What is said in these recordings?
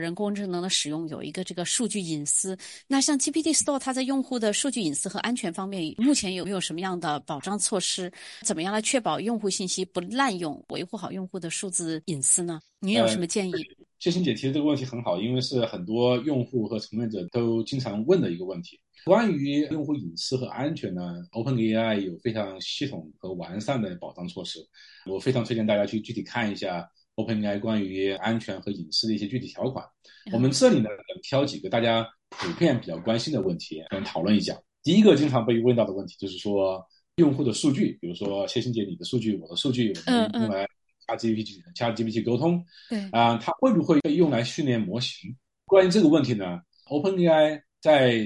人工智能的使用有一个这个数据隐私。那像 GPT Store，它在用户的数据隐私和安全方面，目前有没有什么样的保障措施？怎么样来确保用户信息不滥用，维护好用户的数字隐私呢？您有什么建议？谢欣姐提的这个问题很好，因为是很多用户和从业者都经常问的一个问题。关于用户隐私和安全呢，OpenAI 有非常系统和完善的保障措施。我非常推荐大家去具体看一下 OpenAI 关于安全和隐私的一些具体条款。我们这里呢，挑几个大家普遍比较关心的问题，跟讨论一下。第一个经常被问到的问题就是说，用户的数据，比如说谢欣姐你的数据、我的数据，我们用来加 GPT、ChatGPT 沟通，对啊，它会不会被用来训练模型？关于这个问题呢，OpenAI 在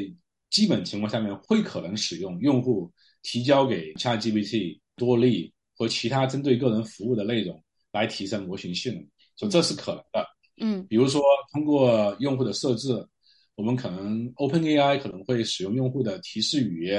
基本情况下面会可能使用用户提交给 ChatGPT、多利和其他针对个人服务的内容来提升模型性能，所以这是可能的。嗯，比如说通过用户的设置，我们可能 OpenAI 可能会使用用户的提示语、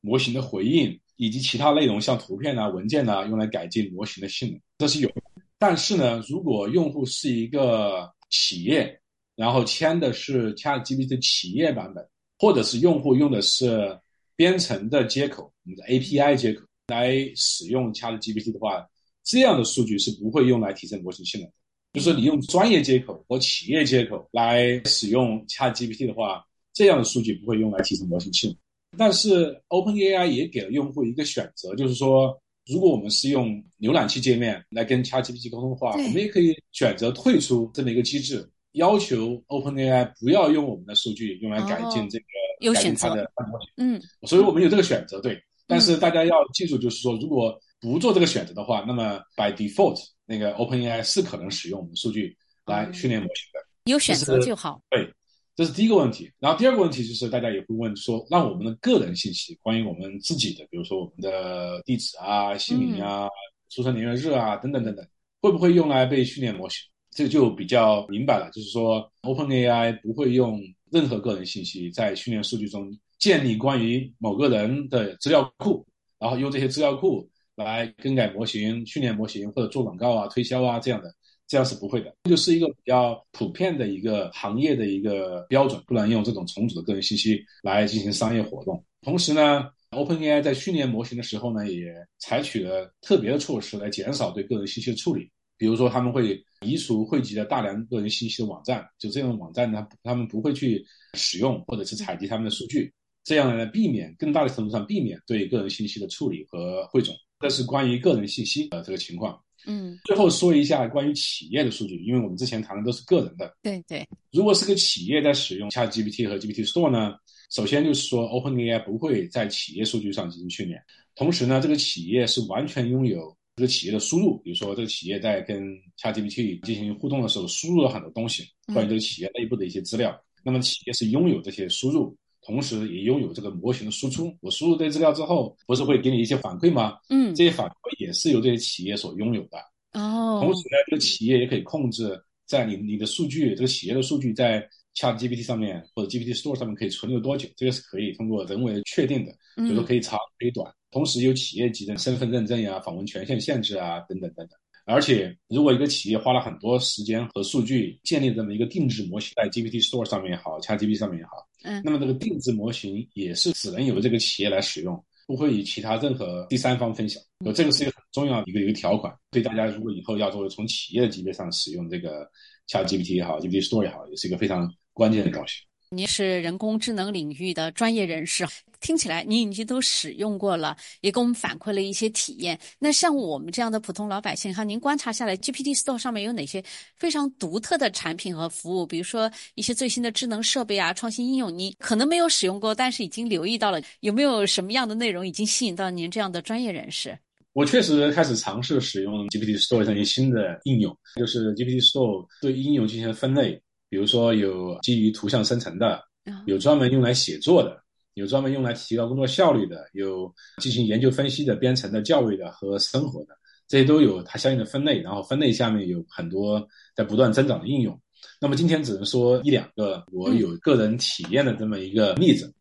模型的回应以及其他内容，像图片啊、文件啊，用来改进模型的性能，这是有。但是呢，如果用户是一个企业，然后签的是 ChatGPT 企业版本。或者是用户用的是编程的接口，我们的 API 接口来使用 ChatGPT 的话，这样的数据是不会用来提升模型性能的。就是你用专业接口和企业接口来使用 ChatGPT 的话，这样的数据不会用来提升模型性能。但是 OpenAI 也给了用户一个选择，就是说，如果我们是用浏览器界面来跟 ChatGPT 沟通的话，我们也可以选择退出这么一个机制。要求 OpenAI 不要用我们的数据用来改进这个改进它的模型，嗯，所以我们有这个选择，对。但是大家要记住，就是说，如果不做这个选择的话，那么 by default 那个 OpenAI 是可能使用我们的数据来训练模型的。有选择就好。对，这是第一个问题。然后第二个问题就是大家也会问说，那我们的个人信息，关于我们自己的，比如说我们的地址啊、姓名啊、出生年月日啊等等等等，会不会用来被训练模型？这就比较明白了，就是说，OpenAI 不会用任何个人信息在训练数据中建立关于某个人的资料库，然后用这些资料库来更改模型、训练模型或者做广告啊、推销啊这样的，这样是不会的。这就是一个比较普遍的一个行业的一个标准，不能用这种重组的个人信息来进行商业活动。同时呢，OpenAI 在训练模型的时候呢，也采取了特别的措施来减少对个人信息的处理。比如说，他们会移除汇集了大量个人信息的网站，就这种网站呢，他们不会去使用或者是采集他们的数据，这样呢，避免更大的程度上避免对个人信息的处理和汇总。这是关于个人信息的这个情况。嗯，最后说一下关于企业的数据，因为我们之前谈的都是个人的。对对。如果是个企业在使用 ChatGPT 和 GPT Store 呢，首先就是说 OpenAI 不会在企业数据上进行训练，同时呢，这个企业是完全拥有。这个企业的输入，比如说这个企业在跟 ChatGPT 进行互动的时候，输入了很多东西，关于这个企业内部的一些资料。那么企业是拥有这些输入，同时也拥有这个模型的输出。我输入这些资料之后，不是会给你一些反馈吗？嗯，这些反馈也是由这些企业所拥有的。哦，同时呢，这个企业也可以控制在你你的数据，这个企业的数据在 ChatGPT 上面或者 GPT Store 上面可以存留多久，这个是可以通过人为确定的，比如说可以长可以短。同时有企业级的身份认证呀、访问权限限制啊等等等等。而且，如果一个企业花了很多时间和数据建立这么一个定制模型，在 GPT Store 上面也好，ChatGPT 上面也好，嗯，那么这个定制模型也是只能由这个企业来使用，不会与其他任何第三方分享。这个是一个很重要的一个一个条款，对大家如果以后要作为从企业的级别上使用这个 ChatGPT 也好，GPT Store 也好，也是一个非常关键的东西。您是人工智能领域的专业人士，听起来您已经都使用过了，也给我们反馈了一些体验。那像我们这样的普通老百姓哈，您观察下来，GPT Store 上面有哪些非常独特的产品和服务？比如说一些最新的智能设备啊、创新应用，你可能没有使用过，但是已经留意到了。有没有什么样的内容已经吸引到您这样的专业人士？我确实开始尝试使用 GPT Store 上一些新的应用，就是 GPT Store 对应用进行分类。比如说有基于图像生成的，有专门用来写作的，有专门用来提高工作效率的，有进行研究分析的、编程的、教育的和生活的，这些都有它相应的分类。然后分类下面有很多在不断增长的应用。那么今天只能说一两个我有个人体验的这么一个例子。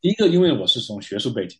第一个，因为我是从学术背景，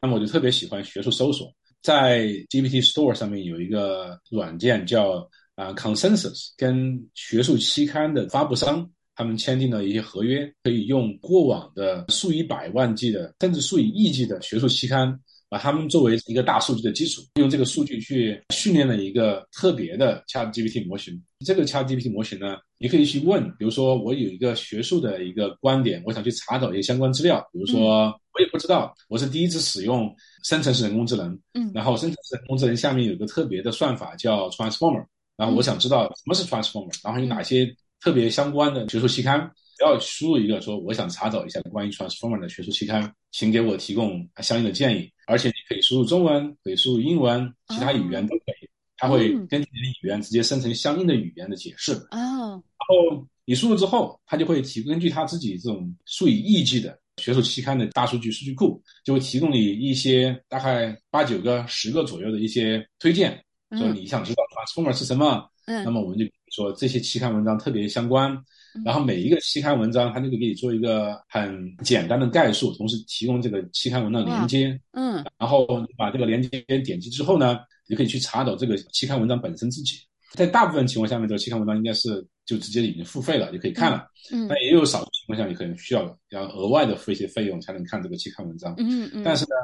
那么我就特别喜欢学术搜索。在 GPT Store 上面有一个软件叫啊 consensus 跟学术期刊的发布商。他们签订了一些合约，可以用过往的数以百万计的，甚至数以亿计的学术期刊，把他们作为一个大数据的基础，用这个数据去训练了一个特别的 ChatGPT 模型。这个 ChatGPT 模型呢，你可以去问，比如说我有一个学术的一个观点，我想去查找一些相关资料，比如说我也不知道，我是第一次使用生成式人工智能，嗯，然后生成式人工智能下面有个特别的算法叫 Transformer，然后我想知道什么是 Transformer，然后有哪些。特别相关的学术期刊，只要输入一个说我想查找一下关于 transformer 的学术期刊，请给我提供相应的建议。而且你可以输入中文，可以输入英文，其他语言都可以，它会根据你的语言直接生成相应的语言的解释。哦，然后你输入之后，它就会提根据它自己这种数以亿计的学术期刊的大数据数据库，就会提供你一些大概八九个、十个左右的一些推荐，说你想知道 transformer 是什么。嗯，那么我们就说这些期刊文章特别相关，然后每一个期刊文章它就可以给你做一个很简单的概述，同时提供这个期刊文章连接。嗯，然后你把这个连接点击之后呢，你可以去查找这个期刊文章本身自己。在大部分情况下面，这个期刊文章应该是就直接已经付费了，就可以看了。嗯，但也有少数情况下，你可能需要要额外的付一些费用才能看这个期刊文章。嗯嗯，但是呢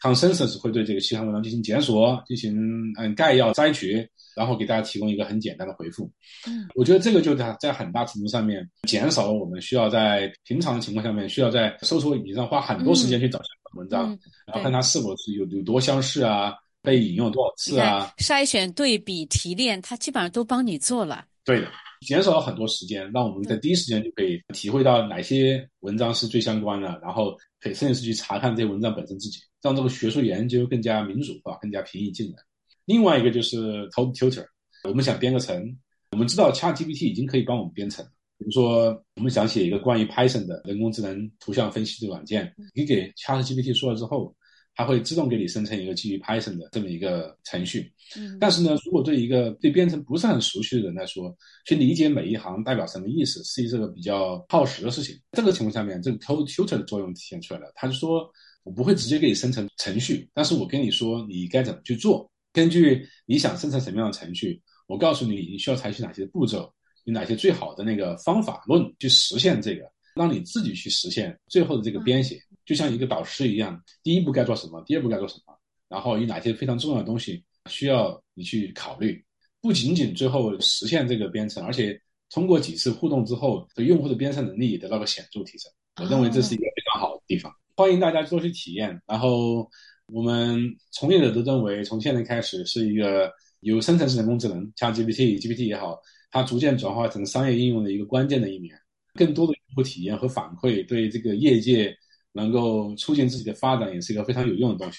，Consensus 会对这个期刊文章进行检索，进行嗯概要摘取。然后给大家提供一个很简单的回复，嗯，我觉得这个就在在很大程度上面减少了我们需要在平常的情况下面需要在搜索引擎上花很多时间去找相关文章，然后看它是否是有有多相似啊，被引用多少次啊，筛选、对比、提炼，它基本上都帮你做了。对的，减少了很多时间，让我们在第一时间就可以体会到哪些文章是最相关的，然后可以甚至是去查看这些文章本身自己，让这个学术研究更加民主化、更加平易近人。另外一个就是 Total Tutor，我们想编个程，我们知道 ChatGPT 已经可以帮我们编程。比如说，我们想写一个关于 Python 的人工智能图像分析的软件，你给 ChatGPT 说了之后，它会自动给你生成一个基于 Python 的这么一个程序。嗯。但是呢，如果对一个对编程不是很熟悉的人来说，去理解每一行代表什么意思，是一个比较耗时的事情。这个情况下面，这个 Total Tutor 的作用体现出来了。他就说我不会直接给你生成程序，但是我跟你说你该怎么去做。根据你想生成什么样的程序，我告诉你你需要采取哪些步骤，有哪些最好的那个方法论去实现这个，让你自己去实现最后的这个编写，就像一个导师一样，第一步该做什么，第二步该做什么，然后有哪些非常重要的东西需要你去考虑，不仅仅最后实现这个编程，而且通过几次互动之后，对用户的编程能力也得到了显著提升。我认为这是一个非常好的地方，欢迎大家多去体验，然后。我们从业者都认为，从现在开始是一个有生成式人工智能，像 GPT、GPT 也好，它逐渐转化成商业应用的一个关键的一年。更多的用户体验和反馈，对这个业界能够促进自己的发展，也是一个非常有用的东西。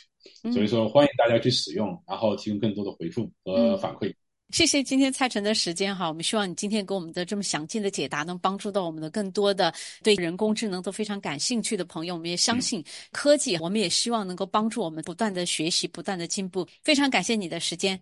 所以说，欢迎大家去使用，然后提供更多的回复和反馈。谢谢今天蔡晨的时间哈，我们希望你今天给我们的这么详尽的解答，能帮助到我们的更多的对人工智能都非常感兴趣的朋友。我们也相信科技，我们也希望能够帮助我们不断的学习、不断的进步。非常感谢你的时间。